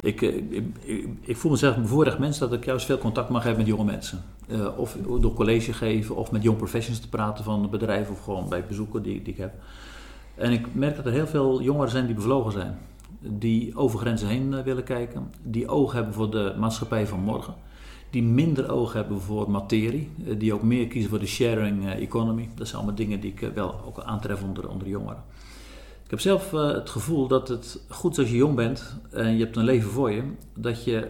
Ik, ik, ik, ik voel mezelf een bevoorrecht mens dat ik juist veel contact mag hebben met jonge mensen. Uh, of door college geven of met young professionals te praten van bedrijven of gewoon bij bezoeken die, die ik heb. En ik merk dat er heel veel jongeren zijn die bevlogen zijn. Die over grenzen heen willen kijken. Die oog hebben voor de maatschappij van morgen die minder oog hebben voor materie, eh, die ook meer kiezen voor de sharing eh, economy. Dat zijn allemaal dingen die ik eh, wel ook aantref onder, onder jongeren. Ik heb zelf het gevoel dat het goed als je jong bent en je hebt een leven voor je, dat je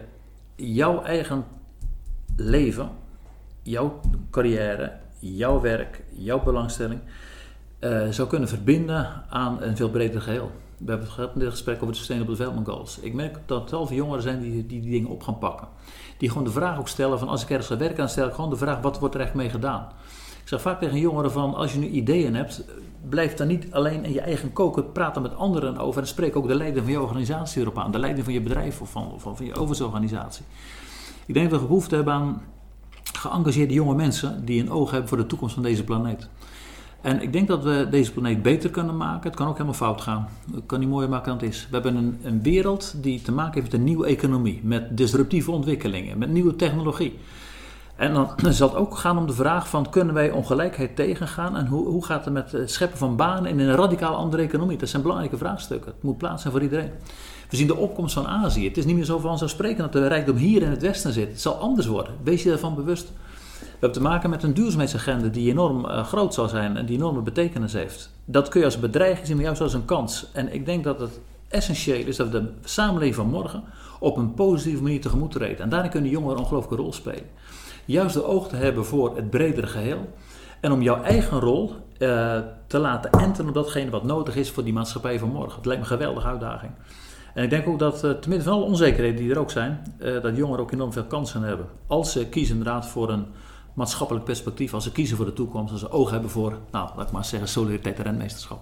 jouw eigen leven, jouw carrière, jouw werk, jouw belangstelling zou kunnen verbinden aan een veel breder geheel. We hebben het gehad in dit gesprek over de Sustainable Development Goals. Ik merk dat er heel veel jongeren zijn die, die die dingen op gaan pakken. Die gewoon de vraag ook stellen van als ik ergens ga werken, dan stel ik gewoon de vraag wat wordt er echt mee gedaan. Zeg vaak tegen jongeren van als je nu ideeën hebt, blijf dan niet alleen in je eigen koken, praat er met anderen over en spreek ook de leiding van je organisatie erop aan. De leiding van je bedrijf of van, van, van je overheidsorganisatie. Ik denk dat we behoefte hebben aan geëngageerde jonge mensen die een oog hebben voor de toekomst van deze planeet. En ik denk dat we deze planeet beter kunnen maken. Het kan ook helemaal fout gaan. Het kan niet mooier maken dan het is. We hebben een, een wereld die te maken heeft met een nieuwe economie. Met disruptieve ontwikkelingen, met nieuwe technologie. En dan zal het ook gaan om de vraag van kunnen wij ongelijkheid tegengaan en hoe, hoe gaat het met het scheppen van banen in een radicaal andere economie? Dat zijn belangrijke vraagstukken. Het moet plaats zijn voor iedereen. We zien de opkomst van Azië. Het is niet meer zo vanzelfsprekend dat de rijkdom hier in het Westen zit. Het zal anders worden. Wees je daarvan bewust. We hebben te maken met een duurzaamheidsagenda die enorm uh, groot zal zijn en die enorme betekenis heeft. Dat kun je als bedreiging zien, maar juist als een kans. En ik denk dat het essentieel is dat de samenleving van morgen op een positieve manier tegemoet treden. En daarin kunnen jongeren een ongelooflijke rol spelen. Juist de oog te hebben voor het bredere geheel. En om jouw eigen rol uh, te laten enten op datgene wat nodig is voor die maatschappij van morgen. Het lijkt me een geweldige uitdaging. En ik denk ook dat, uh, te midden van alle onzekerheden die er ook zijn, uh, dat jongeren ook enorm veel kansen hebben. Als ze kiezen inderdaad voor een maatschappelijk perspectief als ze kiezen voor de toekomst, als ze oog hebben voor, nou, laat ik maar zeggen, solidariteit en renmeesterschap.